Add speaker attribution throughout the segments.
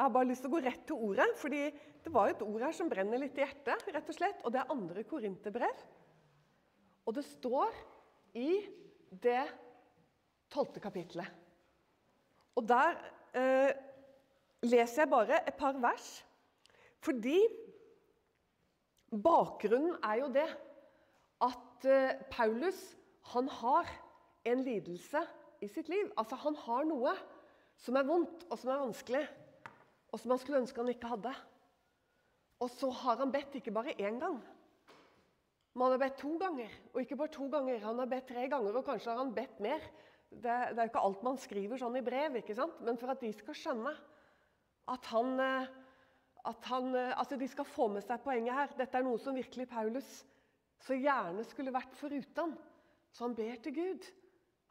Speaker 1: Jeg har bare lyst til å gå rett til ordet, fordi det var et ord her som brenner litt i hjertet. rett og slett, Og det er andre korinterbrev. Og det står i det tolvte kapittelet. Og der eh, leser jeg bare et par vers. Fordi bakgrunnen er jo det at eh, Paulus han har en lidelse i sitt liv. Altså Han har noe som er vondt og som er vanskelig, og som han skulle ønske han ikke hadde. Og så har han bedt ikke bare én gang, men han har bedt to ganger. Og ikke bare to ganger, han har bedt tre ganger, og kanskje har han bedt mer. Det, det er jo ikke alt man skriver sånn i brev, ikke sant? men for at de skal skjønne at han, eh, at han Altså, de skal få med seg poenget her. Dette er noe som virkelig Paulus så gjerne skulle vært foruten. Så han ber til Gud.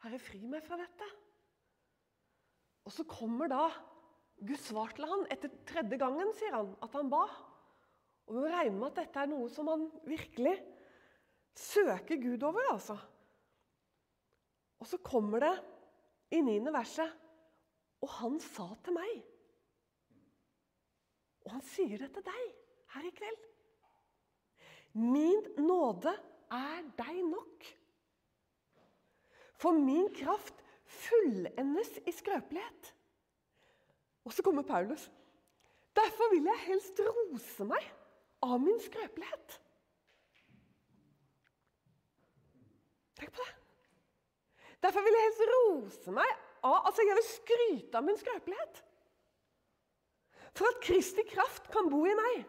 Speaker 1: Herre, fri meg fra dette. Og så kommer da Guds svar til han etter tredje gangen, sier han, at han ba. Og Vi må regne med at dette er noe som han virkelig søker Gud over. altså. Og så kommer det i niende verset Og han sa til meg Og han sier det til deg her i kveld. Min nåde er deg nok. For min kraft fullendes i skrøpelighet. Og så kommer Paulus. Derfor vil jeg helst rose meg av min skrøpelighet. Tenk på det. Derfor vil jeg helst rose meg av Altså, jeg vil skryte av min skrøpelighet. For at Kristi kraft kan bo i meg.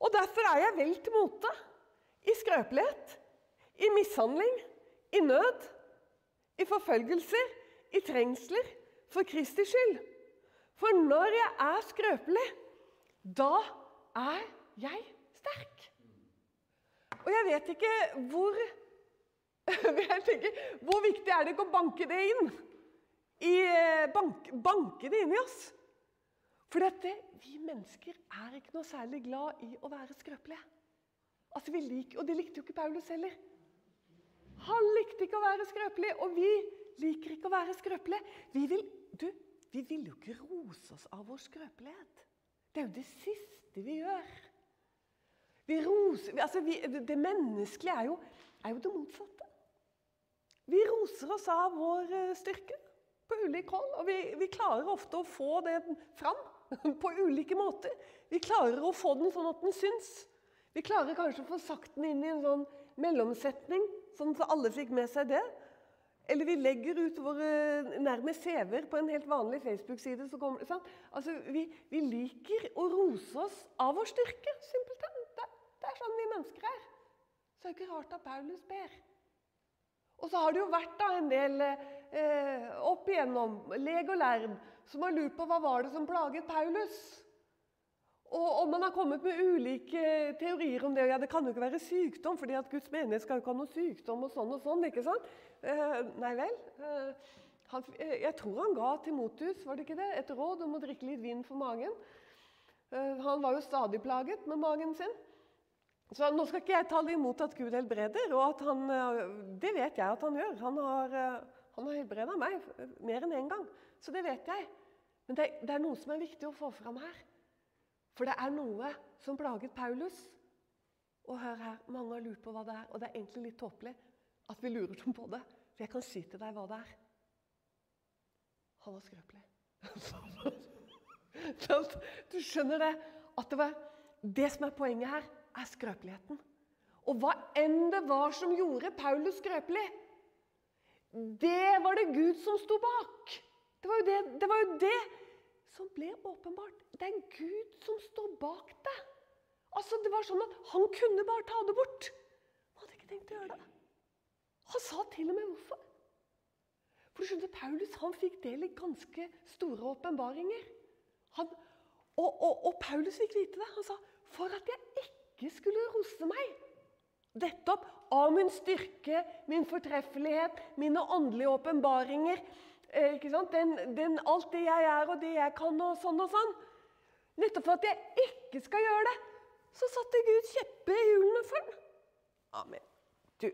Speaker 1: Og derfor er jeg vel til mote i skrøpelighet, i mishandling, i nød, i forfølgelser, i trengsler, for Kristi skyld. For når jeg er skrøpelig, da er jeg sterk. Og jeg vet ikke hvor jeg tenker, Hvor viktig er det ikke å banke det inn? I, eh, bank, banke det inn i oss. For dette, vi mennesker er ikke noe særlig glad i å være skrøpelige. Altså, vi liker, Og det likte jo ikke Paulus heller. Han likte ikke å være skrøpelig, og vi liker ikke å være skrøpelige. Vi vil, du, vi vil jo ikke rose oss av vår skrøpelighet. Det er jo det siste vi gjør. Vi roser, altså vi, det menneskelige er jo, er jo det motsatte. Vi roser oss av vår eh, styrke på ulik hold, og vi, vi, klarer ofte å få det fram på ulike måter. Vi klarer å få den sånn at den syns. Vi klarer kanskje å få sagt den inn i en sånn mellomsetning, sånn at alle fikk med seg det. Eller vi legger ut våre nærmest CV-er på en helt vanlig Facebook-side. Altså, vi, vi, liker å rose oss av vår styrke, simpelthen. Det, det er sånn vi mennesker er. Så det er ikke rart at Paulus ber. Og så har det jo vært da en del eh, opp igjennom, leg og lærd, som har lurt på hva var det som plaget Paulus. Og, og, man har kommet med ulike teorier om det. Ja, Det kan jo ikke være sykdom, fordi at Guds menighet skal jo ikke ha noe sykdom. og sånn og sånn, ikke sant? Eh, nei vel. Eh, han, eh, jeg tror han ga Timotus var det ikke det, et råd om å drikke litt vin for magen. Han var jo stadig plaget med magen sin. Så Nå skal ikke jeg tale imot at Gud helbreder, og han, eh, det vet jeg at han gjør. Han har, han har helbreda meg mer enn én en gang, så det vet jeg. Men det, det, er noe som er viktig å få fram her. For det er noe som plaget Paulus. Og hør her, mange har lurt på hva det er, og det er egentlig litt tåpelig at vi lurer dem på det. For jeg kan si til deg hva det er. Han var skrøpelig. du skjønner det? At det var det som er poenget her er skrøpeligheten. Og hva enn det var som gjorde Paulus skrøpelig, det var det Gud som sto bak. Det var jo det, det, var jo det som ble åpenbart. Det er Gud som står bak det. Altså, det var sånn at Han kunne bare ta det bort. Han hadde ikke tenkt å gjøre det. Han sa til og med hvorfor. For du skjønner, Paulus han fikk del i ganske store åpenbaringer. Og, og, og Paulus fikk vite det. Han sa for at jeg ikke skulle rose meg. Dette opp av min styrke, min fortreffelighet, mine åndelige åpenbaringer. Eh, den, den, alt det jeg er, og det jeg kan, og sånn og sånn. Nettopp for at jeg ikke skal gjøre det, så satte Gud kjeppe i hjulene for den. Amen. Du,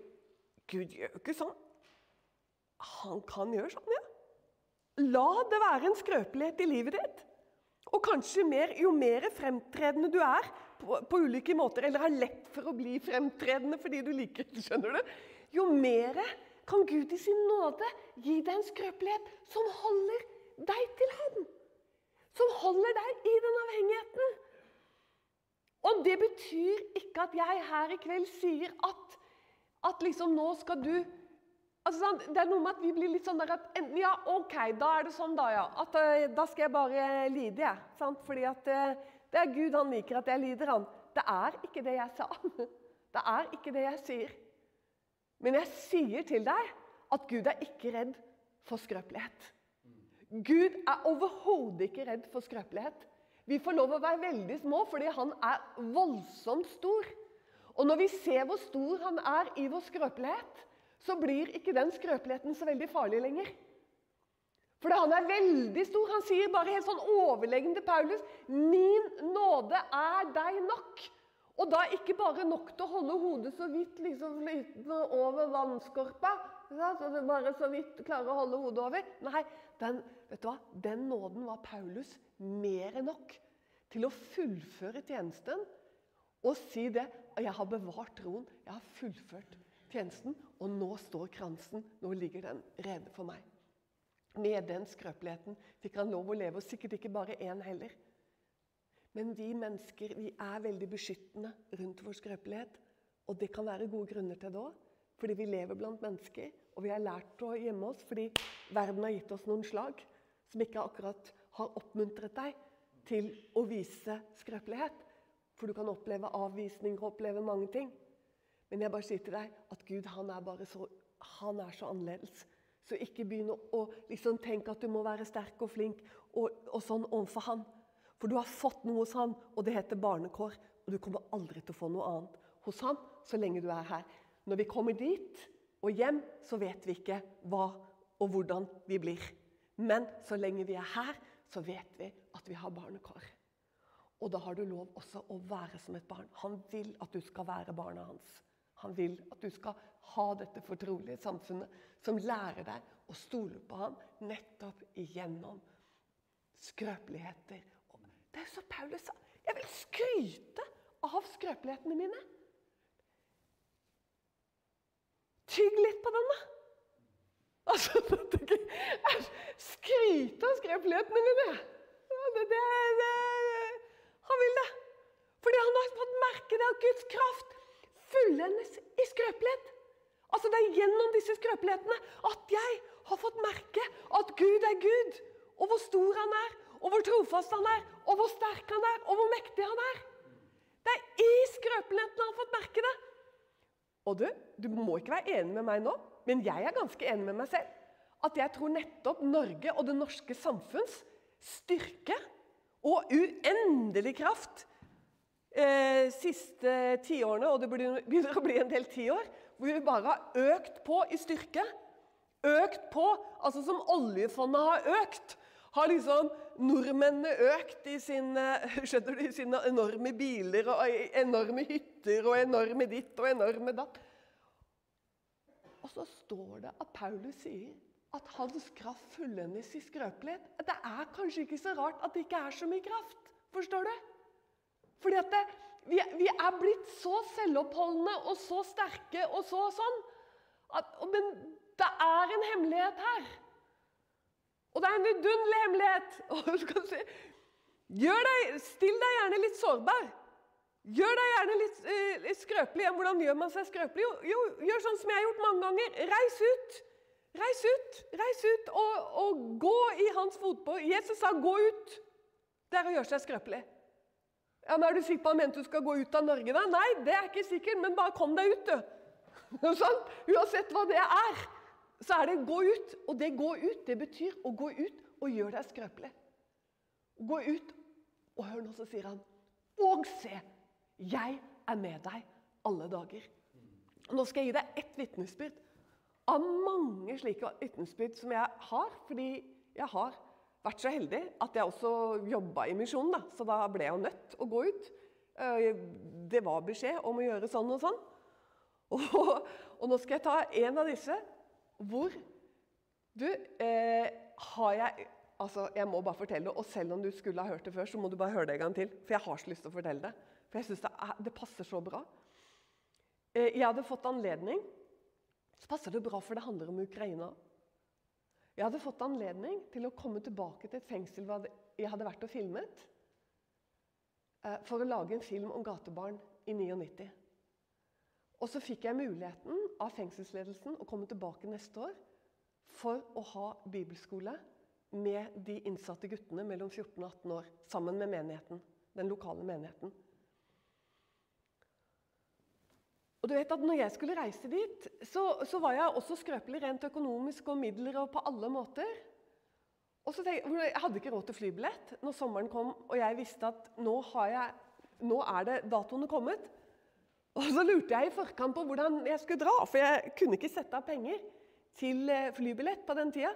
Speaker 1: Gud gjør jo ikke sånn. Han kan gjøre sånn, ja. La det være en skrøpelighet i livet ditt. Og kanskje mer, jo mer fremtredende du er på, på, ulike måter, eller har lett for å bli fremtredende fordi du liker det, skjønner du, jo mer kan Gud i sin nåde gi deg en skrøpelighet som holder deg til Han. Som holder deg i den avhengigheten. Og det betyr ikke at jeg her i kveld sier at, at liksom nå skal du altså, Det er noe med at vi blir litt sånn der at enten ja, OK, da er det sånn, da, ja. At uh, da skal jeg bare lide, jeg. Sant? Fordi at uh, det er Gud han liker at jeg lider, han. Det er ikke det jeg sa. Det er ikke det jeg sier. Men jeg sier til deg at Gud er ikke redd for skrøpelighet. Gud er overhodet ikke redd for skrøpelighet. Vi får lov å være veldig små fordi han er voldsomt stor. Og når vi ser hvor stor han er i vår skrøpelighet, så blir ikke den skrøpeligheten så veldig farlig lenger. For han er veldig stor. Han sier bare helt sånn overleggende til Paulus 'Min nåde er deg nok'. Og da ikke bare nok til å holde hodet så vidt liksom flytende over vannskorpa, så du bare så vidt klarer å holde hodet over. Nei, den, vet du hva? den nåden var Paulus mer enn nok til å fullføre tjenesten og si det. Jeg har bevart troen, jeg har fullført tjenesten, og nå står kransen. Nå ligger den rede for meg. Med den skrøpeligheten fikk han lov å leve, og sikkert ikke bare én heller. Men vi mennesker vi er veldig beskyttende rundt vår skrøpelighet. Og det kan være gode grunner til det òg. Fordi vi lever blant mennesker, og vi har lært å gjemme oss fordi verden har gitt oss noen slag som ikke akkurat har oppmuntret deg til å vise skrøpelighet. For du kan oppleve avvisning og oppleve mange ting. Men jeg bare sier til deg at Gud han er bare så, han er så annerledes. Så ikke begynn å liksom tenke at du må være sterk og flink og, og sånn overfor han. For du har fått noe hos han, og det heter barnekår. Og du kommer aldri til å få noe annet hos han så lenge du er her. Når vi kommer dit og hjem, så vet vi ikke hva og hvordan vi blir. Men så lenge vi er her, så vet vi at vi har barnekår. Og da har du lov også å være som et barn. Han vil at du skal være barna hans. Han vil at du skal ha dette fortrolige samfunnet som lærer deg å stole på ham nettopp igjennom skrøpeligheter. Det er jo så Paulus sa. Jeg vil skryte av skrøpelighetene mine. Tygg litt på den, da. Altså, Skryte av skrøpelighetene mine! Det, det, det. Fordi han har fått merke det at Guds kraft fullendes i skrøpelighet. Altså, Det er gjennom disse skrøpelighetene at jeg har fått merke at Gud er Gud. Og hvor stor han er, og hvor trofast han er, og hvor sterk han er, og hvor mektig han er. Det er i skrøpelighetene han har fått merke det. Og du, du må ikke være enig med meg nå, men jeg er ganske enig med meg selv. At jeg tror nettopp Norge og det norske samfunns styrke og uendelig kraft eh, siste tiårene, og det begynner å bli en del tiår, hvor vi bare har økt på i styrke. Økt på, altså som oljefondet har økt har liksom nordmennene økt i sine, skjønner du, i sine enorme biler og enorme hytter og enorme ditt og enorme datt. Og så står det at Paulus sier at hans kraft fullendes i skrøpelighet. Det er kanskje ikke så rart at det ikke er så mye kraft. Forstår du? Fordi at det, vi, vi, er blitt så selvoppholdne og så sterke og så sånn. At, men det er en hemmelighet her. Og det er en vidunderlig hemmelighet. Si, deg, still deg gjerne litt sårbar. Gjør deg gjerne litt, litt skrøpelig. Hvordan gjør man seg skrøpelig? Jo, jo, gjør sånn som jeg har gjort mange ganger. Reis ut. Reis ut, reis ut og, og gå i hans fotspor. Jesus sa 'gå ut'. Det er å gjøre seg skrøpelig. Ja, men Er du sikker på han mente du skal gå ut av Norge? da? Nei, det er ikke sikkert, men bare kom deg ut, du. sånn? Uansett hva det er så er det 'gå ut'. Og det 'gå ut' det betyr å gå ut og gjøre deg skrøpelig. Gå ut, og hør nå, så sier han 'Og se, jeg er med deg alle dager'. Nå skal jeg gi deg ett vitnesbyrd av mange slike vitnesbyrd som jeg har. Fordi jeg har vært så heldig at jeg også jobba i misjonen. Da. Så da ble jeg nødt å gå ut. Eh, det var beskjed om å gjøre sånn og sånn. Og, og nå skal jeg ta en av disse hvor Du, eh, har jeg altså, jeg må bare fortelle det. Og selv om du skulle ha hørt det før, så må du bare høre det en gang til. For jeg har så lyst til å fortelle det. For jeg syns det, det passer så bra. Eh, Jeg hadde fått anledning Så passer det bra, for det handler om Ukraina. Jeg hadde fått anledning til å komme tilbake til et fengsel jeg hadde vært og filmet. eh, For å lage en film om gatebarn i 99. Og så fikk jeg muligheten av fengselsledelsen å komme tilbake neste år for å ha bibelskole med de innsatte guttene mellom 14 og 18 år, sammen med menigheten, den lokale menigheten. Og du vet at når jeg skulle reise dit, så, så var jeg også skrøpelig rent økonomisk og midler og på alle måter. Og så tenkte, jeg jeg hadde ikke råd til flybillett når sommeren kom, og jeg visste at nå, jeg, nå er det datoene kommet. Og så lurte jeg i forkant på hvordan jeg skulle dra, for jeg kunne ikke sette av penger til eh, flybillett på den tida.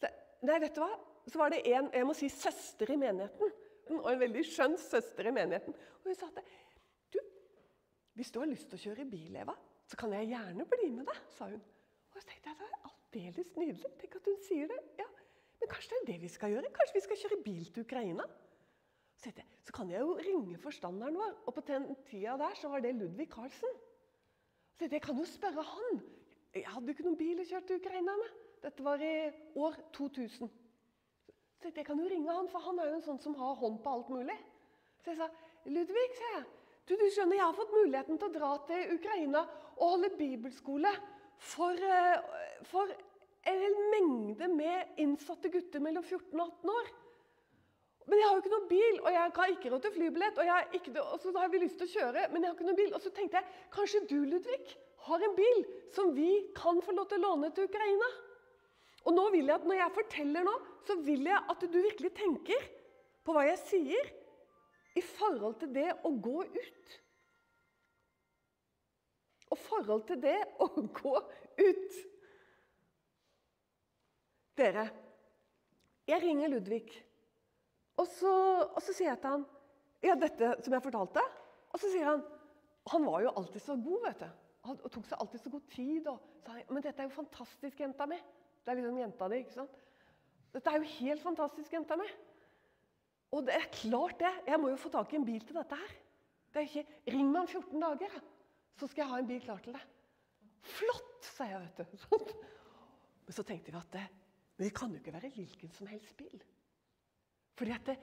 Speaker 1: Så, nei, vet du hva? Så var det en jeg må si, søster i menigheten. Og en veldig skjønn søster i menigheten. Og hun sa at hvis du har lyst til å kjøre bil, Eva, så kan jeg gjerne bli med deg, sa hun. Og så tenkte jeg, det er aldeles nydelig. Tenk at hun sier det. Ja, Men kanskje det er det vi skal gjøre? Kanskje vi skal kjøre bil til Ukraina? Så, jeg, så kan jeg jo ringe forstanderen vår. Og på den tida der så var det Ludvig Karlsen. Så jeg, jeg kan jo spørre han. Jeg hadde jo ikke noen bil å kjøre til Ukraina med. Dette var i år 2000. Så jeg, jeg kan jo ringe han, for han er jo en sånn som har hånd på alt mulig. Så jeg sa, Ludvig, sa jeg, du, du skjønner, jeg har fått muligheten til å dra til Ukraina og holde bibelskole for, eh, for en hel mengde med innsatte gutter mellom 14 og 18 år. Men jeg har jo ikke noen bil, og jeg har ikke råd til flybillett. Og, ikke, og så har vi lyst til å kjøre, men jeg har ikke noen bil. Og så tenkte jeg kanskje du, Ludvig, har en bil som vi kan få lov til å låne til Ukraina. Og nå vil jeg at når jeg forteller nå, så vil jeg at du virkelig tenker på hva jeg sier i forhold til det å gå ut. Og forhold til det å gå ut. Dere, jeg ringer Ludvig. Og så, og så sier jeg til han ja, dette som jeg fortalte. Og så sier han Han var jo alltid så god, vet du. Han tok seg alltid så god tid. Og sa men dette er jo fantastisk, jenta mi. Det er liksom jenta di, ikke sant? Dette er jo helt fantastisk, jenta mi. Og det er klart det. Jeg må jo få tak i en bil til dette her. Det ikke, Ring meg om 14 dager, så skal jeg ha en bil klar til deg. Flott, sa jeg, vet du. Sånn. Men så tenkte vi at det, men det kan jo ikke være hvilken som helst bil. Fordi at det,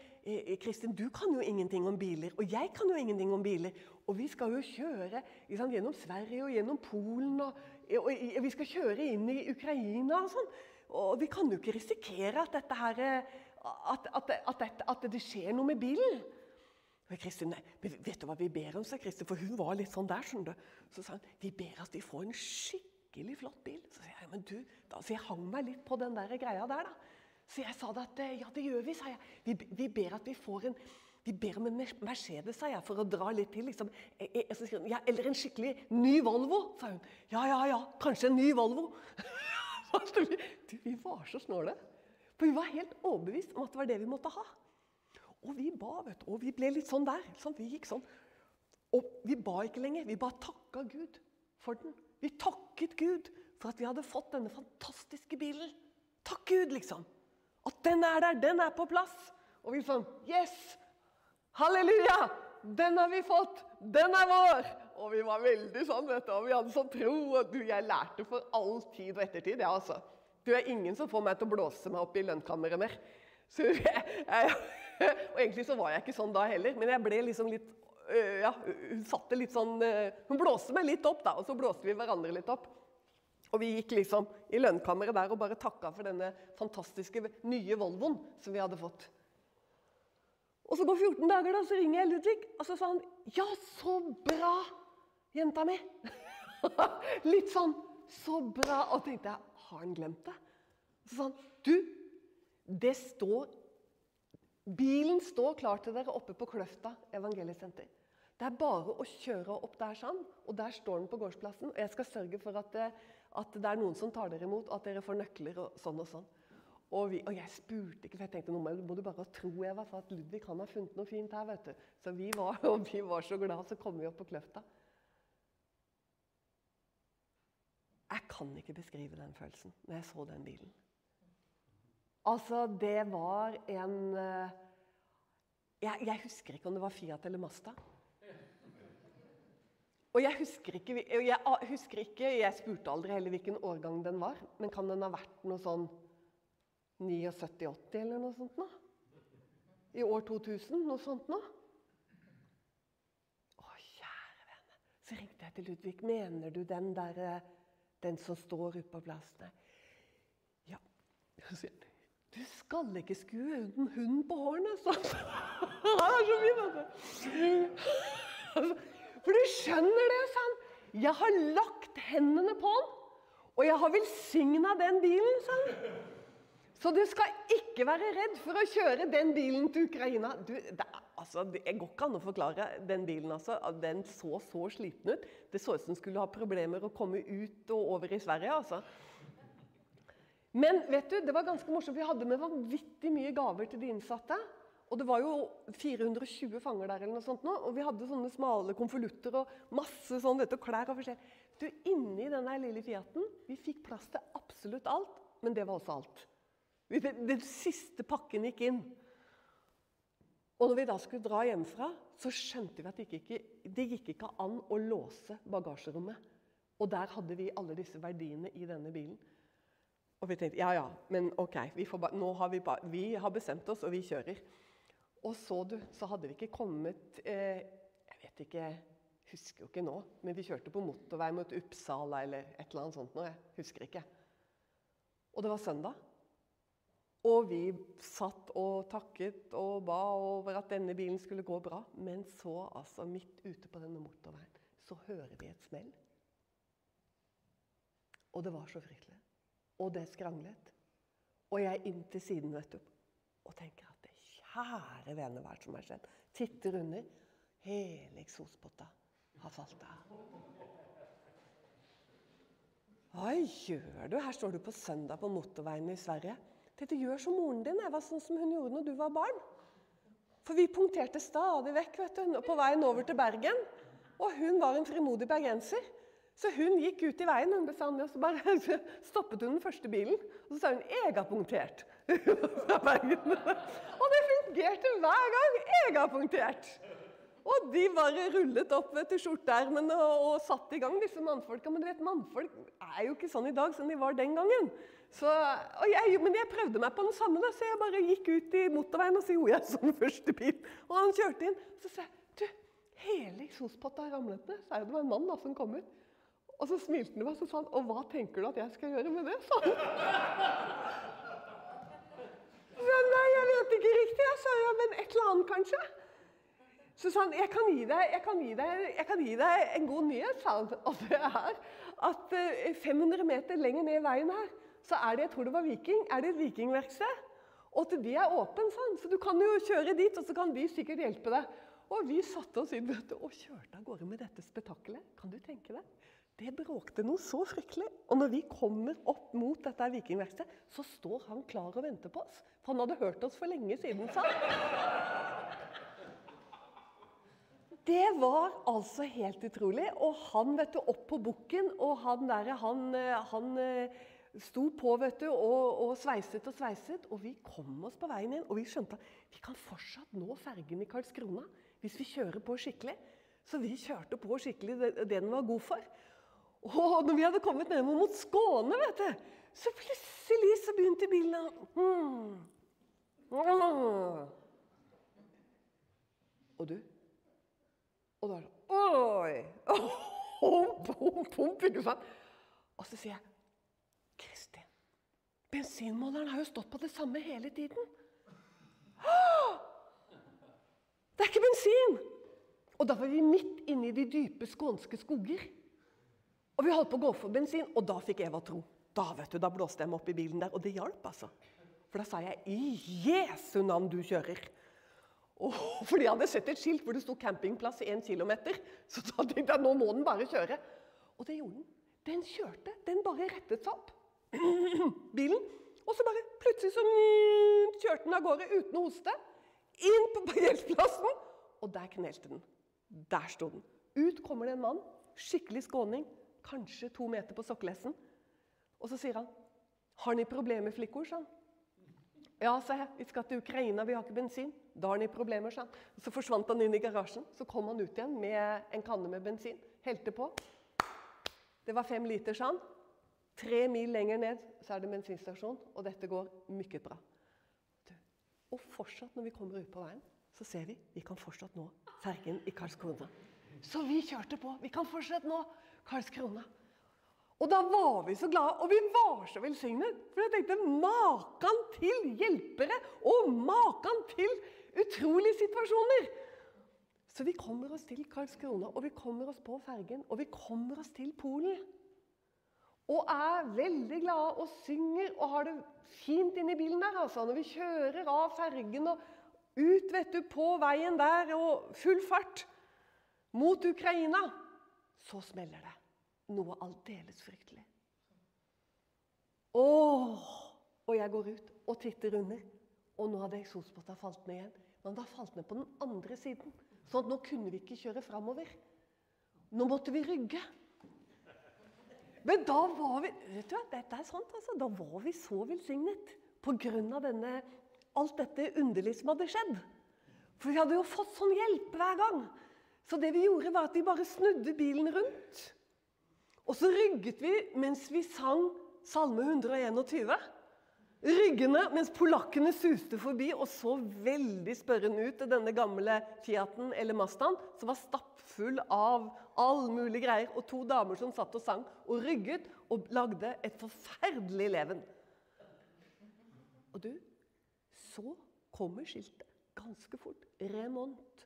Speaker 1: Kristin, du kan jo ingenting om biler, og jeg kan jo ingenting om biler. Og vi skal jo kjøre liksom, gjennom Sverige og gjennom Polen, og, og, og vi skal kjøre inn i Ukraina og sånn. Og vi kan jo ikke risikere at, dette her, eh, at, at, at, at, det skjer noe med bilen. Og Kristin, vet du hva vi ber om, sa Kristin, for hun var litt sånn der. du. Så sa hun vi ber at de får en skikkelig flott bil. Så sier jeg, men du, da, så jeg hang meg litt på den der greia der, da. Så jeg sa det at ja, det gjør vi, sa jeg. Vi, vi ber at vi får en vi ber om en Mercedes, sa jeg, for å dra litt til. liksom. Så sier ja, eller en skikkelig ny Volvo, sa hun. Ja, ja, ja, kanskje en ny Volvo. du, vi var så snåle. For vi var helt overbevist om at det var det vi måtte ha. Og vi ba, vet du. Og vi ble litt sånn der. Sånn, vi gikk sånn. Og vi ba ikke lenger. Vi bare takka Gud for den. Vi takket Gud for at vi hadde fått denne fantastiske bilen. Takk Gud, liksom. At den er der. Den er på plass. Og vi sånn Yes! Halleluja! Den har vi fått. Den er vår. Og vi var veldig sånn, vet du. Og vi hadde sånn tro. Og du, jeg lærte for all tid og ettertid, ja, altså. Du er ingen som får meg til å blåse meg opp i lønnkammeret mer. Jeg, jeg, og egentlig så var jeg ikke sånn da heller, men jeg ble liksom litt ja, Hun satte litt sånn Hun blåste meg litt opp, da, og så blåste vi hverandre litt opp. Og vi gikk liksom i lønnkammeret der og bare takka for denne fantastiske nye Volvoen som vi hadde fått. Og så går 14 dager, da, så ringer jeg Ludvig, og så sa han Ja, så bra, jenta mi! litt sånn Så bra. Og tenkte jeg Har han glemt det? Så sa han Du, det står Bilen står klar til dere oppe på Kløfta evangeliesenter. Det er bare å kjøre opp der sånn, og der står den på gårdsplassen. Og jeg skal sørge for at det, at det er noen som tar dere imot, og at dere får nøkler og sånn og sånn. Og, vi, og jeg spurte ikke, for jeg tenkte nå må du bare tro Eva, at Ludvig han har funnet noe fint her. vet du. Så vi var, vi var så glad, så kom vi opp på Kløfta. Jeg kan ikke beskrive den følelsen når jeg så den bilen. Altså, det var en eh, jeg, jeg, husker ikke om det var Fiat eller Masta. Og jeg husker ikke jeg, husker ikke, jeg spurte aldri heller hvilken årgang den var. Men kan den ha vært noe sånn 79-80 eller noe sånt nå? I år 2000? Noe sånt nå? Å, kjære vene. Så ringte jeg til Ludvig. Mener du den der eh, Den som står ute på plassen? Ja. Du skal ikke skue uten hunden på hårene, sa han. er så altså. For du skjønner det, sa han. Jeg har lagt hendene på han, og jeg har velsigna den bilen, sa han. Så du skal ikke være redd for å kjøre den bilen til Ukraina. Du, det, altså, det går ikke an å forklare den bilen. altså. Den så så sliten ut. Det så ut som den skulle ha problemer å komme ut og over i Sverige. altså. Men vet du, det var ganske morsomt. Vi hadde med vanvittig mye gaver til de innsatte. Og det var jo 420 fanger der, eller noe sånt nå, og vi hadde sånne smale konvolutter og masse sånn, vet du, klær og forskjellig. Du, Inni den lille Fiaten vi fikk plass til absolutt alt, men det var også alt. Den siste pakken gikk inn. Og når vi da skulle dra hjemmefra, så skjønte vi at det gikk ikke, det gikk ikke an å låse bagasjerommet. Og der hadde vi alle disse verdiene i denne bilen. Og vi tenkte ja, ja, men OK, vi, har vi, vi, har bestemt oss, og vi kjører. Og så, du, så hadde vi ikke kommet eh, Jeg vet ikke, husker jo ikke nå. Men vi kjørte på motorvei mot Uppsala eller et eller annet sånt nå. Jeg husker ikke. Og det var søndag. Og vi satt og takket og ba over at denne bilen skulle gå bra. Men så, altså, midt ute på denne motorveien, så hører vi et smell. Og det var så fryktelig. Og det skranglet. Og jeg inn til siden vet du, og tenker at det kjære vene, hva som har skjedd? Titter under. Hele eksospotta har falt av. Hva gjør du? Her står du på søndag på motorveien i Sverige. Dette gjør som moren din Eva, sånn som hun gjorde når du var barn. For vi punkterte stadig vekk vet du, på veien over til Bergen. Og hun var en frimodig bergenser. Så hun gikk ut i veien, og så bare stoppet hun den første bilen. Og så sa hun 'Jeg har punktert'. og det fungerte hver gang. 'Jeg har punktert'. Og de bare rullet opp vet skjorteermene og, og satt i gang, disse mannfolka. Men du vet, mannfolk er jo ikke sånn i dag som de var den gangen. Så, jeg, men jeg prøvde meg på den samme, da, så jeg bare gikk ut i motorveien og så gjorde jeg sånn første bil. Og han kjørte inn. Så sa jeg du, hele eksospotta ramlet ned. Så er det var en mann da som kom ut. Og så smilte han meg og sa han, og hva tenker du at jeg skal gjøre med det? sa han. Så, nei, jeg vet ikke riktig. Jeg sa ja, men et eller annet kanskje. Så sa han jeg kan gi deg, jeg kan gi deg, jeg kan gi deg en god nyhet. sa han. Og det er at 500 eh, meter lenger ned i veien her, så er det jeg tror det var Viking, er det et vikingverksted. Og at de er sa han. Så du kan jo kjøre dit, og så kan de sikkert hjelpe deg. Og vi satte oss inn og kjørte av gårde med dette spetakkelet. Kan du tenke deg? Det bråkte noe så fryktelig. Og når vi kommer opp mot dette vikingverkstedet, så står han klar og venter på oss. For han hadde hørt oss for lenge siden, sa han. Det var altså helt utrolig. Og han vet du, opp på bukken, og han der, han, han eh, sto på vet du, og, og, sveiset og sveiset. Og vi kom oss på veien igjen, og vi skjønte at vi kan fortsatt nå fergen i Karlskrona hvis vi kjører på skikkelig. Så vi kjørte på skikkelig det, det den var god for. Og når vi hadde kommet ned mot Skåne, vet du, så plutselig så begynte bilen å hmm. Og du Og da er det Oi! Oh, hump, ikke sant? Og så sier jeg bensinmåleren har jo stått på det samme hele tiden. Det er ikke bensin! Og da var vi midt inne i de dype skånske skoger. Og vi holdt på å gå for bensin, og da fikk Eva tro. Da vet du, da blåste jeg meg opp i bilen der, og det hjalp, altså. For da sa jeg 'I Jesu navn, du kjører'. Og, fordi jeg hadde sett et skilt hvor det sto 'campingplass i én kilometer'. Så da tenkte jeg nå må den bare kjøre. Og det gjorde den. Den kjørte. Den bare rettet seg opp. Bilen. Og så bare plutselig så kjørte den av gårde uten å hoste. Inn på parkeringsplassen. Og der knelte den. Der sto den. Ut kommer det en mann. Skikkelig skåning kanskje to meter på sokkelesten. Og så sier han 'Har ni problemer, flikkor?' sa han. Ja, sa jeg. Vi skal til Ukraina, vi har ikke bensin. Da har ni problemer, sa han. Så forsvant han inn i garasjen. Så kom han ut igjen med en kanne med bensin. Helte på. Det var fem liter, sa han. Tre mil lenger ned så er det bensinstasjon, og dette går mye bra. Og fortsatt når vi kommer ut på veien, så ser vi vi kan fortsatt nå fergen i Karlskrona. Så vi kjørte på. Vi kan fortsatt nå Karlskrona. Og da var vi så glade, og vi var så velsignet. For jeg tenkte maken til hjelpere og maken til utrolige situasjoner. Så vi kommer oss til Karlskrona, og vi kommer oss på fergen, og vi kommer oss til Polen. Og er veldig glade og synger og har det fint inni bilen der. altså, Når vi kjører av fergen og ut vet du, på veien der og full fart mot Ukraina, så smeller det. Noe aldeles fryktelig. Åh! Og jeg går ut og titter under, og nå hadde eksospotta falt ned igjen. Men det har falt ned på den andre siden, sånn at nå kunne vi ikke kjøre framover. Nå måtte vi rygge. Men da var vi vet du hva, dette er sant, altså, da var vi så velsignet pga. alt dette underlige som hadde skjedd. For vi hadde jo fått sånn hjelp hver gang. Så det vi gjorde, var at vi bare snudde bilen rundt. Og så rygget vi mens vi sang Salme 121. Ryggende mens polakkene suste forbi og så veldig spørrende ut til denne gamle Fiaten eller Mazdaen, som var stappfull av all mulig greier, og to damer som satt og sang og rygget og lagde et forferdelig leven. Og du, så kommer skiltet ganske fort. Remont.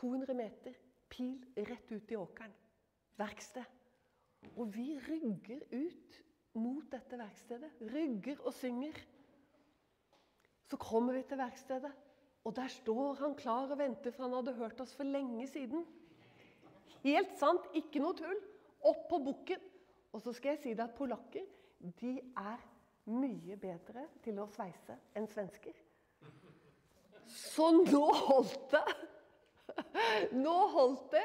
Speaker 1: 200 meter. Pil rett ut i åkeren. Verksted. Og vi rygger ut mot dette verkstedet. Rygger og synger. Så kommer vi til verkstedet, og der står han klar og venter, for han hadde hørt oss for lenge siden. Helt sant, ikke noe tull. Opp på bukken. Og så skal jeg si deg at polakker de er mye bedre til å sveise enn svensker. Så nå holdt det! Nå holdt det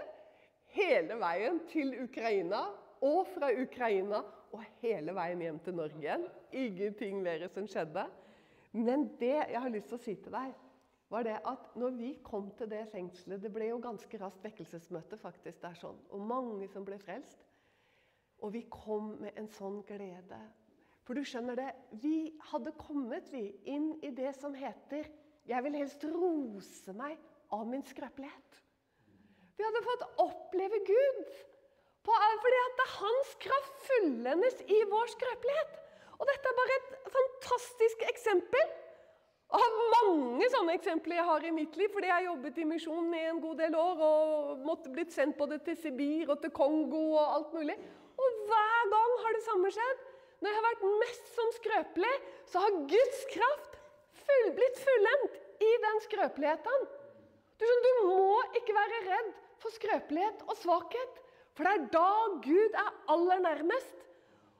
Speaker 1: hele veien til Ukraina og fra Ukraina og hele veien hjem til Norge igjen. Ingenting mer som skjedde. Men det jeg har lyst til å si til deg, var det at når vi kom til det fengselet Det ble jo ganske raskt vekkelsesmøte faktisk det er sånn, og mange som ble frelst. Og vi kom med en sånn glede. For du skjønner det, vi hadde kommet vi inn i det som heter Jeg vil helst rose meg av min skrøpelighet. Vi hadde fått oppleve Gud. Fordi at det er hans kraft fullendes i vår skrøpelighet. Og dette er bare et fantastisk eksempel av mange sånne eksempler jeg har i mitt liv. Fordi jeg jobbet i misjonen i en god del år og måtte blitt sendt både til Sibir og til Kongo og alt mulig. Og hver gang har det samme skjedd. Når jeg har vært mest som skrøpelig, så har Guds kraft full, blitt fullendt i den skrøpeligheten. Du, du må ikke være redd for skrøpelighet og svakhet. For det er da Gud er aller nærmest.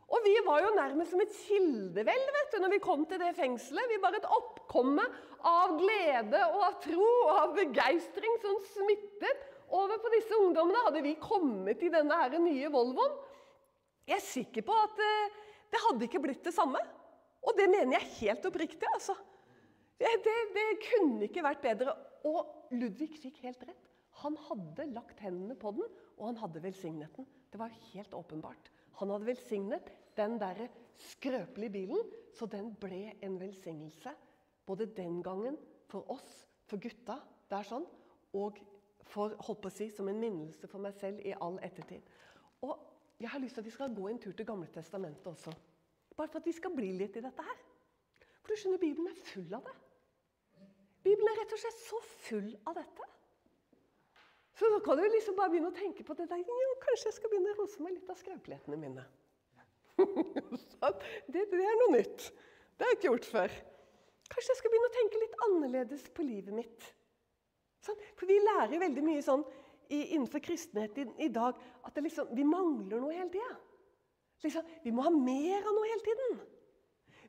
Speaker 1: Og vi var jo nærmest som et kildevelv vet du, når vi kom til det fengselet. Vi var et oppkomme av glede og av tro og av begeistring som smittet over på disse ungdommene. Hadde vi kommet i denne her nye Volvoen Jeg er sikker på at uh, det hadde ikke blitt det samme. Og det mener jeg helt oppriktig. altså. Det, det, det kunne ikke vært bedre. Og Ludvig fikk helt rett. Han hadde lagt hendene på den, og han hadde velsignet den. Det var helt åpenbart. Han hadde velsignet den der skrøpelige bilen, så den ble en velsignelse. Både den gangen for oss, for gutta, det er sånn, og for, holdt på å si, som en minnelse for meg selv i all ettertid. Og jeg har lyst til at vi skal gå en tur til Gamle Testamentet også. Bare for at vi skal bli litt i dette her. For du skjønner, Bibelen er full av det. Bibelen er rett og slett så full av dette. Så da kan du liksom bare begynne å tenke på det der. Jo, kanskje jeg skal begynne å rose meg litt av skrøpelighetene mine. det, det, er noe nytt. Det har jeg ikke gjort før. Kanskje jeg skal begynne å tenke litt annerledes på livet mitt. Sånn? For vi lærer veldig mye sånn i, innenfor kristenhet i, i, dag at liksom, vi mangler noe hele tida. Liksom, vi må ha mer av noe hele tiden.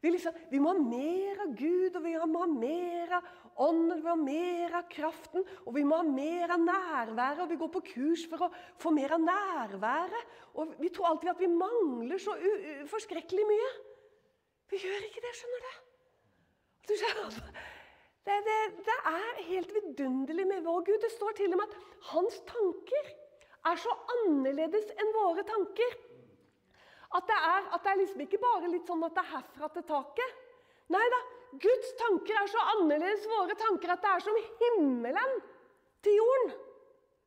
Speaker 1: Vi, liksom, vi, må ha mer av Gud, og vi må ha mer av Ånden, vi må ha mer av kraften, og vi må ha mer av nærværet. og Vi går på kurs for å få mer av nærværet. Og vi tror alltid at vi mangler så forskrekkelig mye. Vi gjør ikke det, skjønner du. Du skjønner, det, det, det er helt vidunderlig med vår Gud. Det står til og med at hans tanker er så annerledes enn våre tanker. At det, er, at det er liksom ikke bare litt sånn at det er herfra til taket. Nei da, Guds tanker er så annerledes våre tanker at det er som himmelen til jorden.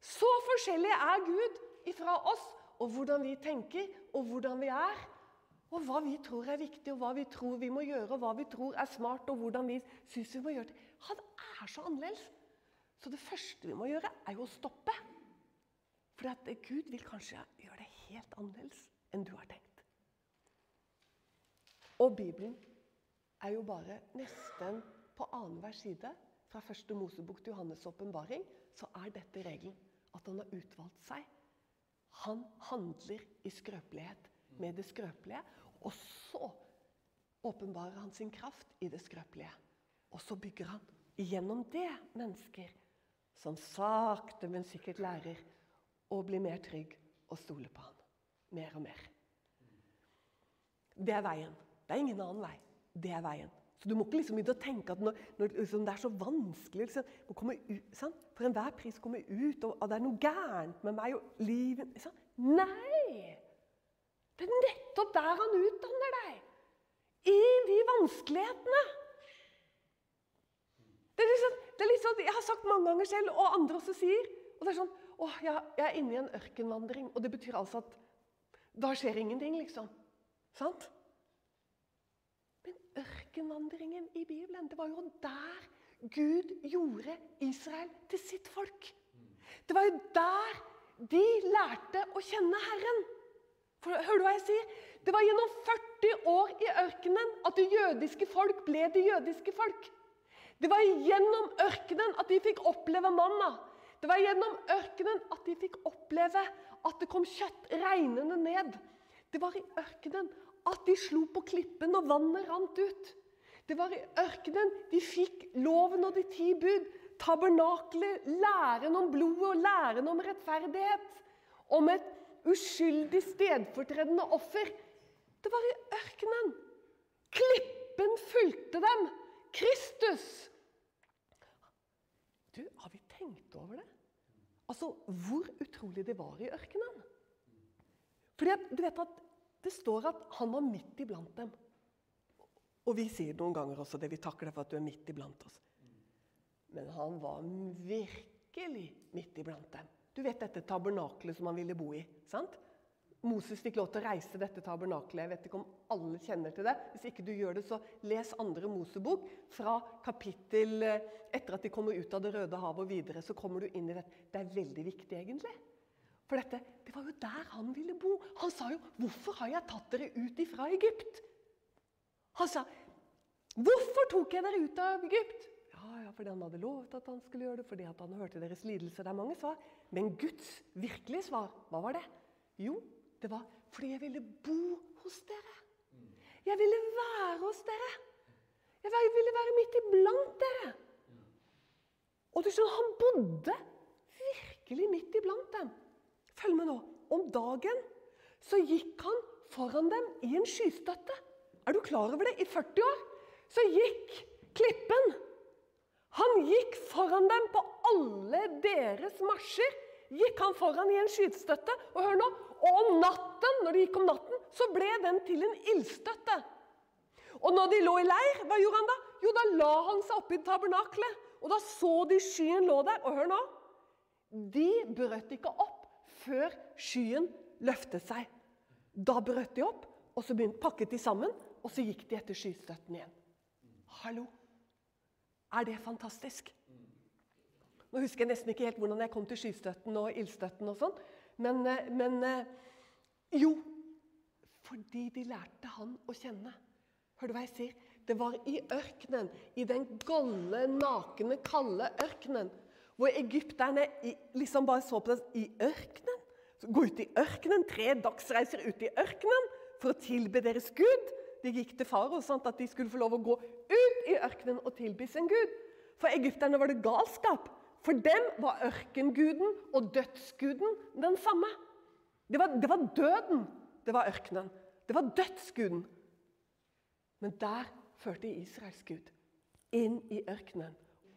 Speaker 1: Så forskjellig er Gud ifra oss, og hvordan vi tenker, og hvordan vi er. Og hva vi tror er viktig, og hva vi tror vi må gjøre, og hva vi tror er smart, og hvordan vi syns vi må gjøre det. Han er så annerledes. Så det første vi må gjøre, er jo å stoppe. For Gud vil kanskje gjøre det helt annerledes enn du har tenkt. Og Bibelen er jo bare nesten på annenhver side fra første Mosebok til Johannes' åpenbaring, så er dette regelen. At han har utvalgt seg. Han handler i skrøpelighet med det skrøpelige. Og så åpenbarer han sin kraft i det skrøpelige. Og så bygger han gjennom det mennesker som sakte, men sikkert lærer å bli mer trygg og stole på han. Mer og mer. Det er veien. Det er ingen annen vei. Det er veien. Så Du må ikke liksom begynne å tenke at når, når liksom det er så vanskelig liksom, å komme ut, sant? For enhver pris komme ut, og, og, det er noe gærent med meg og livet sant? Nei! Det er nettopp der han utdanner deg. I de vanskelighetene. Det er, liksom, det er liksom, Jeg har sagt mange ganger selv, og andre også sier og det er sånn, åh, jeg, jeg er inne i en ørkenvandring. Og det betyr altså at da skjer ingenting, liksom. Sant? Ørkenvandringen i Bibelen, det var jo der Gud gjorde Israel til sitt folk. Det var jo der de lærte å kjenne Herren. For, hører du hva jeg sier? Det var gjennom 40 år i ørkenen at det jødiske folk ble det jødiske folk. Det var gjennom ørkenen at de fikk oppleve manna. Det var gjennom ørkenen at de fikk oppleve at det kom kjøtt regnende ned. Det var i ørkenen at de slo på klippen og vannet rant ut. Det var i ørkenen de fikk loven og de ti bud. Tabernaklet, læren om blodet og læren om rettferdighet. Om et uskyldig stedfortredende offer. Det var i ørkenen. Klippen fulgte dem. Kristus. Du, Har vi tenkt over det? Altså, Hvor utrolig det var i ørkenen. Fordi at, du vet at Det står at han var midt iblant dem. Og vi sier noen ganger også det. Vi takker deg for at du er midt iblant oss. Men han var virkelig midt iblant dem. Du vet dette tabernaklet som han ville bo i. sant? Moses fikk lov til å reise dette tabernaklet. Jeg vet ikke om alle kjenner til det. Hvis ikke du gjør det, så les andre Mosebok fra kapittel eh, etter at de kommer ut av Det røde havet og videre. så kommer du inn i dette. Det er veldig viktig, egentlig. For dette, det var jo der han ville bo. Han sa jo 'Hvorfor har jeg tatt dere ut ifra Egypt?' Han sa 'Hvorfor tok jeg dere ut av Egypt?' Ja, ja, fordi han hadde lovet at han skulle gjøre det, fordi han hørte deres lidelser. Det er mange svar. Men Guds virkelige svar, hva var det? Jo, det var fordi jeg ville bo hos dere. Jeg ville være hos dere. Jeg ville være midt iblant dere. Og du skjønner, han bodde virkelig midt iblant dem. Følg med nå. Om dagen så gikk han foran dem i en skystøtte. Er du klar over det? I 40 år så gikk Klippen han gikk foran dem på alle deres marsjer. Gikk han foran i en skytestøtte. Og hør nå, og om natten, når det gikk om natten, så ble den til en ildstøtte. Og når de lå i leir, hva gjorde han da? Jo, da la han seg oppi tabernaklet. Og da så de skyen lå der. Og hør nå. De brøt ikke opp før skyen løftet seg. Da brøt de opp, og så pakket de sammen, og så gikk de etter skystøtten igjen. Hallo? Er det fantastisk? Nå husker jeg nesten ikke helt hvordan jeg kom til skystøtten og ildstøtten og sånn. Men, eh, men, eh, jo, fordi de lærte han å kjenne. Hør du hva jeg sier? Det var i ørkenen, i den golde, nakne, kalde ørkenen, hvor egypterne liksom bare så på det i ørkenen. Gå ut i ørkenen, tre dagsreiser ut i ørkenen for å tilbe deres gud. De gikk til farao at de skulle få lov å gå ut i ørkenen og tilby sin gud. For egypterne var det galskap. For dem var ørkenguden og dødsguden den samme. Det var, det var døden. Det var ørkenen. Det var dødsguden. Men der førte Israels gud inn i ørkenen.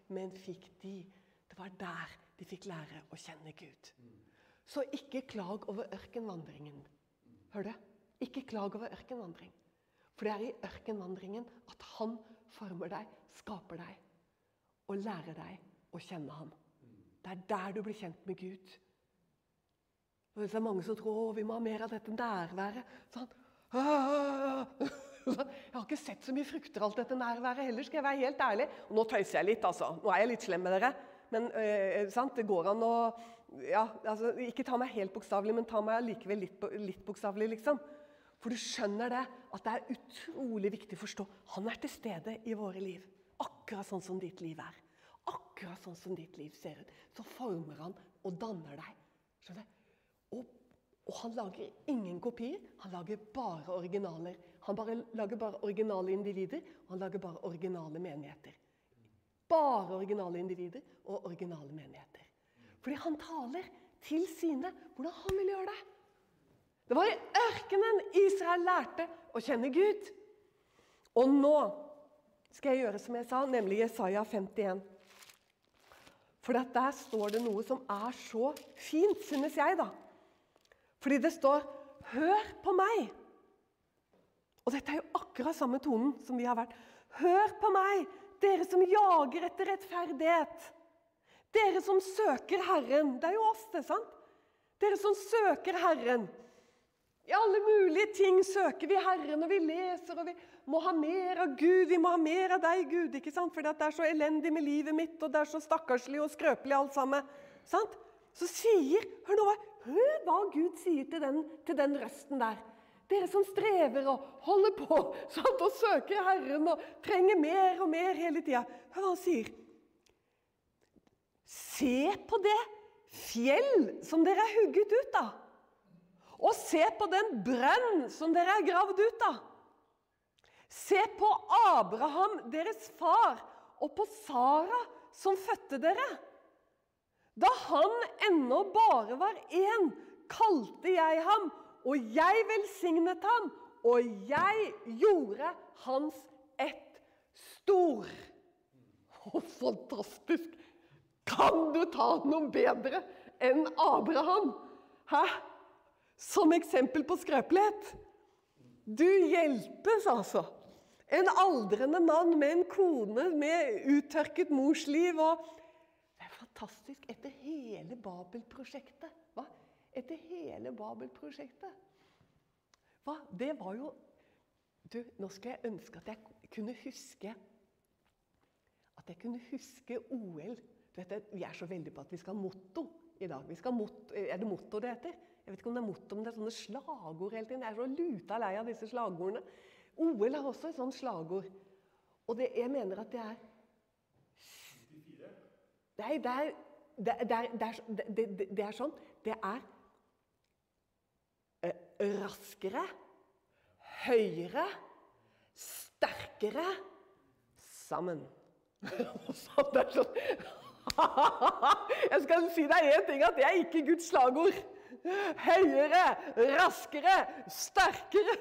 Speaker 1: Men fikk de Det var der de fikk lære å kjenne Gud. Så ikke klag over ørkenvandringen. Hør du? Ikke klag over ørkenvandring. For det er i ørkenvandringen at han former deg, skaper deg og lærer deg å kjenne ham. Det er der du blir kjent med Gud. Og det er mange som tror vi må ha mer av dette nærværet. Sånn. Jeg har ikke sett så mye frukter av alt dette nærværet heller, skal jeg være helt ærlig. Og nå tøyser jeg litt, altså. Nå er jeg litt slem med dere. Men sant? det går an å ja, altså, Ikke ta meg helt bokstavelig, men ta meg likevel litt, litt bokstavelig, liksom. For du skjønner det, at det er utrolig viktig å forstå. Han er til stede i våre liv. Akkurat sånn som ditt liv er. Akkurat sånn som ditt liv ser ut. Så former han og danner deg. Skjønner du? Og, og, han lager ingen kopier, han lager bare originaler. Han bare, lager bare originale individer, og han lager bare originale menigheter. Bare originale individer og originale menigheter. Fordi han taler til sine hvordan han vil gjøre det. Det var i ørkenen Israel lærte å kjenne Gud. Og nå skal jeg gjøre som jeg sa, nemlig Jesaja 51. For der står det noe som er så fint, synes jeg, da. Fordi det står 'Hør på meg'. Og dette er jo akkurat samme tonen som vi har vært. Hør på meg, dere som jager etter rettferdighet. Dere som søker Herren. Det er jo oss, det, sant? Dere som søker Herren. I alle mulige ting søker vi Herren, og vi leser, og vi må ha mer av Gud. Vi må ha mer av deg, Gud, ikke sant? fordi det er så elendig med livet mitt, og det er så stakkarslig og skrøpelig alt sammen. Sant? Så sier Hør nå, hør hva Gud sier til den, til den røsten der. Dere som strever og holder på sant, og søker Herren og trenger mer og mer hele tida. Hør hva han sier. Se på det fjell som dere er hugget ut av. Og se på den brønn som dere er gravd ut av. Se på Abraham, deres far, og på Sara, som fødte dere. Da han ennå bare var én, kalte jeg ham, og jeg velsignet ham, og jeg gjorde hans ett stor. Å, fantastisk! Kan du ta noe bedre enn Abraham? Hæ? Som eksempel på skrøpelighet. Du hjelpes, altså. En aldrende mann med en kone med uttørket morsliv og fantastisk etter hele Babel-prosjektet. Hva? Etter hele Babel-prosjektet. Hva? Det var jo Du, nå skal jeg ønske at jeg kunne huske At jeg kunne huske OL. Du vet, Vi er så veldig på at vi skal ha motto i dag. Motto, er det motto det heter? Jeg vet ikke om det er motto, men det er sånne slagord hele tiden. Jeg er så luta lei av disse slagordene. OL har også et sånt slagord. Og det, jeg mener at det er Nei, det er, det, det, det, det er sånn Det er eh, raskere, høyere, sterkere sammen. det er sånn Jeg skal si deg én ting, at det er ikke Guds slagord. Høyere, raskere, sterkere,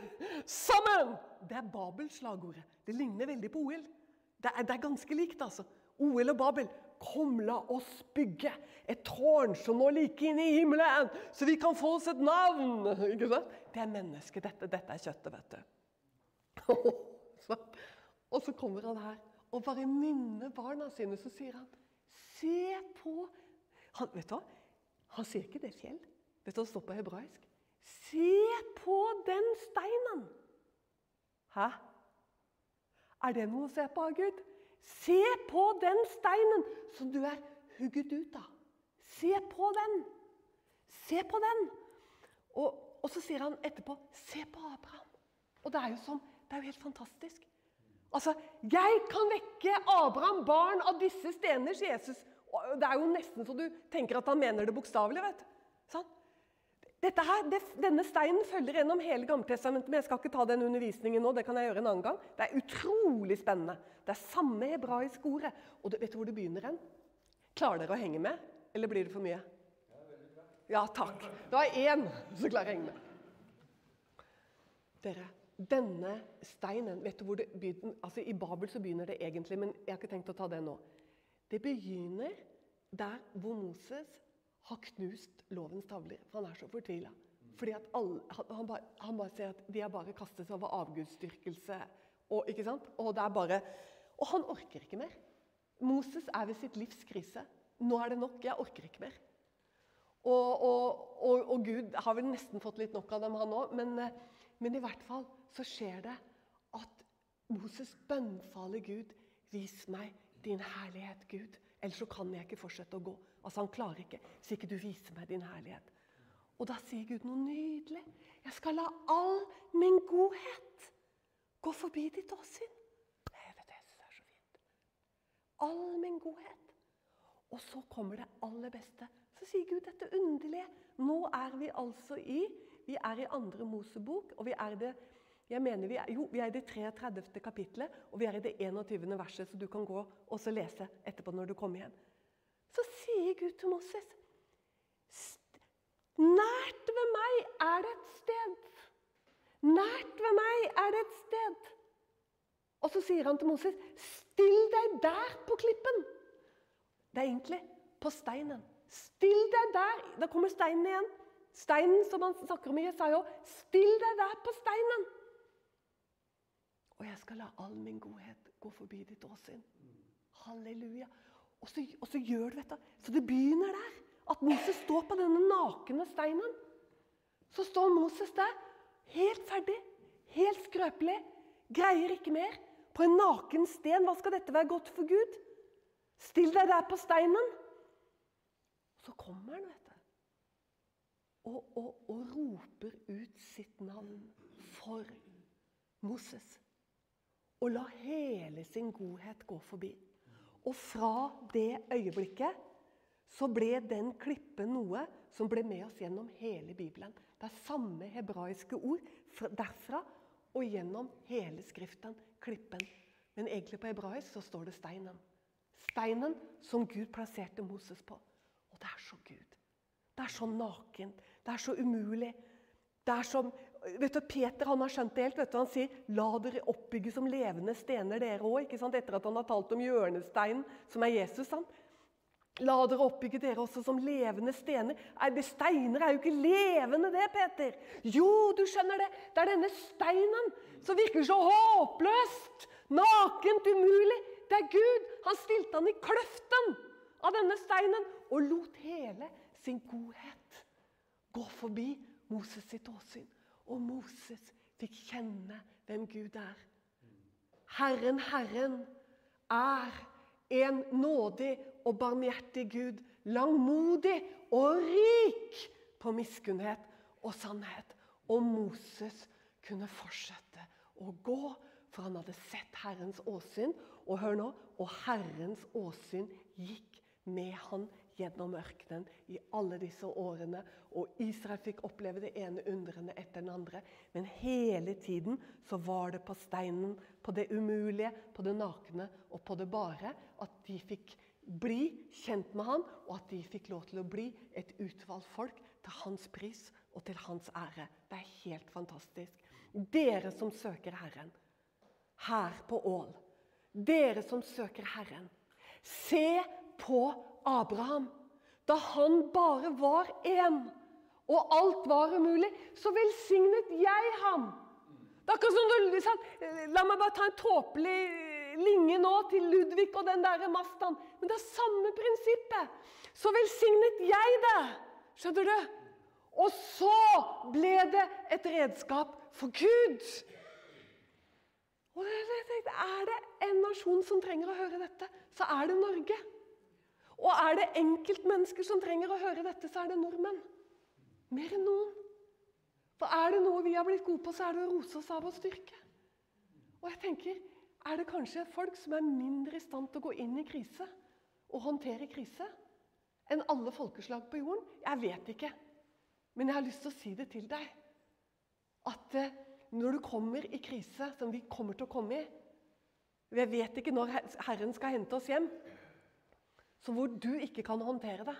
Speaker 1: sammen! Det er Babels slagordet. Det ligner veldig på OL. Det er, det er ganske likt, altså. OL og Babel. Kom, la oss bygge et tårn som når like inn i himmelen, så vi kan få oss et navn! Ikke sant? Det er mennesket, dette. Dette er kjøttet, vet du. og så kommer han her og bare minner barna sine. Så sier han, se på han, Vet du hva? Han sier ikke det fjell. Vet du hva det står på hebraisk? Se på den steinen! Hæ? Er det noe å se på Gud? Se på den steinen som du er hugget ut av. Se på den. Se på den. Og, og, så sier han etterpå Se på Abraham. Og det er jo, som, det er jo helt fantastisk. Altså, Jeg kan vekke Abraham, barn av disse stener, sier Jesus. Det er jo nesten så du tenker at han mener det bokstavelig. vet du. Sånn? Her, det, denne steinen følger gjennom hele Gammeltestamentet, men jeg skal ikke ta den undervisningen nå. Det kan jeg gjøre en annen gang. Det er utrolig spennende. Det er samme hebraiske ordet. Og du, vet du hvor det begynner hen? Klarer dere å henge med, eller blir det for mye? Ja, takk. Det var én som klarer å henge med. Dere, denne steinen vet du hvor det begynner, altså I Babel så begynner det egentlig, men jeg har ikke tenkt å ta det nå. Det begynner der hvor Moses har knust lovens tavler. For han er så fortvila. Fordi at alle, han, bare, han bare ser at de har bare kastet seg over avgudsdyrkelse. Og, ikke sant? og det er bare, og han orker ikke mer. Moses er ved sitt livs krise. Nå er det nok. Jeg orker ikke mer. Og, og, og, og Gud har vel nesten fått litt nok av dem, han òg. Men, men, i hvert fall så skjer det at Moses bønnfaler Gud. Vis meg din herlighet, Gud. Ellers så kan jeg ikke fortsette å gå. Altså Han klarer ikke hvis ikke du viser meg din herlighet. Og da sier Gud noe nydelig. Jeg skal la all min godhet gå forbi ditt åsyn. Jeg vet, jeg syns det er så fint. All min godhet. Og så kommer det aller beste. Så sier Gud dette underlige. Nå er vi altså i vi er i andre Mosebok, og vi er det jeg mener vi er, jo, vi er i det 33. kapitlet, og vi er i det 21. verset, så du kan gå og lese etterpå når du kommer hjem. Så sier Gud til Moses Nært ved meg er det et sted. Nært ved meg er det et sted. Og så sier han til Moses, still deg der på klippen. Det er egentlig på steinen. Still deg der. Da kommer steinen igjen. Steinen som han snakker om i Jesaja. Still deg der på steinen. Og jeg skal la all min godhet gå forbi ditt åsyn. Halleluja. Og så, og så gjør du dette. Så det begynner der. At Moses står på denne nakne steinen. Så står Moses der, helt ferdig, helt skrøpelig, greier ikke mer. På en naken sten. Hva skal dette være godt for Gud? Still deg der på steinen. Så kommer han, vet du. Og, og, og roper ut sitt navn for Moses. Og la hele sin godhet gå forbi. Og fra det øyeblikket så ble den klippen noe som ble med oss gjennom hele Bibelen. Det er samme hebraiske ord derfra og gjennom hele Skriften. Klippen. Men egentlig på hebraisk så står det steinen. Steinen som Gud plasserte Moses på. Og det er så Gud. Det er så nakent. Det er så umulig. Det er som, vet du, Peter han har skjønt det helt. vet du, Han sier 'la dere oppbygge som levende stener, dere òg'. Etter at han har talt om hjørnesteinen, som er Jesus. sant? La dere oppbygge dere også som levende stener. Det Steiner er jo ikke levende, det, Peter. Jo, du skjønner det. Det er denne steinen som virker så håpløst, nakent, umulig. Det er Gud. Han stilte han i kløften av denne steinen og lot hele sin godhet gå forbi Moses sitt åsyn. Og Moses fikk kjenne hvem Gud er. Herren, Herren er en nådig og barmhjertig Gud, langmodig og rik på miskunnhet og sannhet. Og Moses kunne fortsette å gå, for han hadde sett Herrens åsyn og hør nå, og Herrens åsyn gikk med han gjennom ørkenen i alle disse årene. Og Israel fikk oppleve det ene undrende etter den andre. Men hele tiden så var det på steinen, på det umulige, på det nakne og på det bare at de fikk bli kjent med han, og at de fikk lov til å bli et utvalgt folk til hans pris og til hans ære. Det er helt fantastisk. Dere som søker Herren her på Ål dere som søker Herren, se på Abraham. Da han bare var én, og alt var umulig, så velsignet jeg ham. Det er akkurat som du sa, La meg bare ta en tåpelig linje nå til Ludvig og den der Mastan. Men det er samme prinsippet. Så velsignet jeg det. Skjønner du? Og så ble det et redskap for Gud. Og Er det en nasjon som trenger å høre dette, så er det Norge. Og er det enkeltmennesker som trenger å høre dette, så er det nordmenn. Mer enn noen. For er det noe vi har blitt gode på, så er det å rose oss av vår styrke. Og jeg tenker, Er det kanskje folk som er mindre i stand til å gå inn i krise og håndtere krise enn alle folkeslag på jorden? Jeg vet ikke. Men jeg har lyst til å si det til deg. At eh, når du kommer i krise, som vi kommer til å komme i Jeg vet ikke når Herren skal hente oss hjem. Så hvor du ikke kan håndtere det,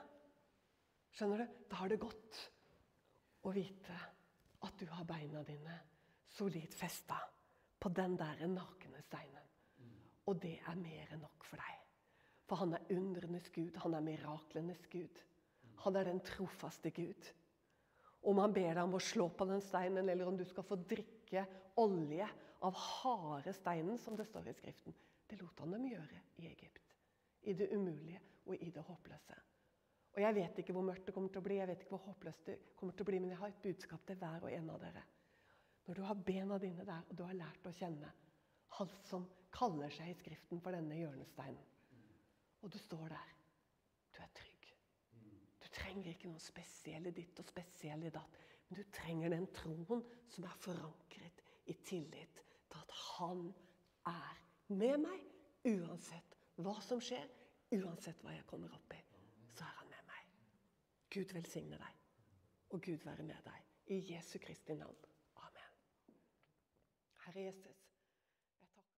Speaker 1: skjønner du, da har det godt å vite at du har beina dine solid festa på den der nakne steinen. Og det er mer enn nok for deg. For han er undrenes Gud, han er miraklenes Gud. Han er den trofaste Gud. Om han ber deg om å slå på den steinen, eller om du skal få drikke olje av harde steinen, som det står i Skriften, det lot han dem gjøre i Egypt. I det umulige og i det håpløse. Og Jeg vet ikke hvor mørkt det kommer til å bli, jeg vet ikke hvor håpløst det kommer til å bli, men jeg har et budskap til hver og en av dere. Når du har bena dine der, og du har lært å kjenne Han som kaller seg i Skriften for denne hjørnesteinen, og du står der, du er trygg. Du trenger ikke noe spesielle ditt og spesielle datt, men du trenger den troen som er forankret i tillit til at Han er med meg uansett hva som skjer, uansett hva jeg kommer opp i. Så er han med meg. Gud velsigne deg, og Gud være med deg. I Jesu Kristi navn. Amen. Herre Jesus.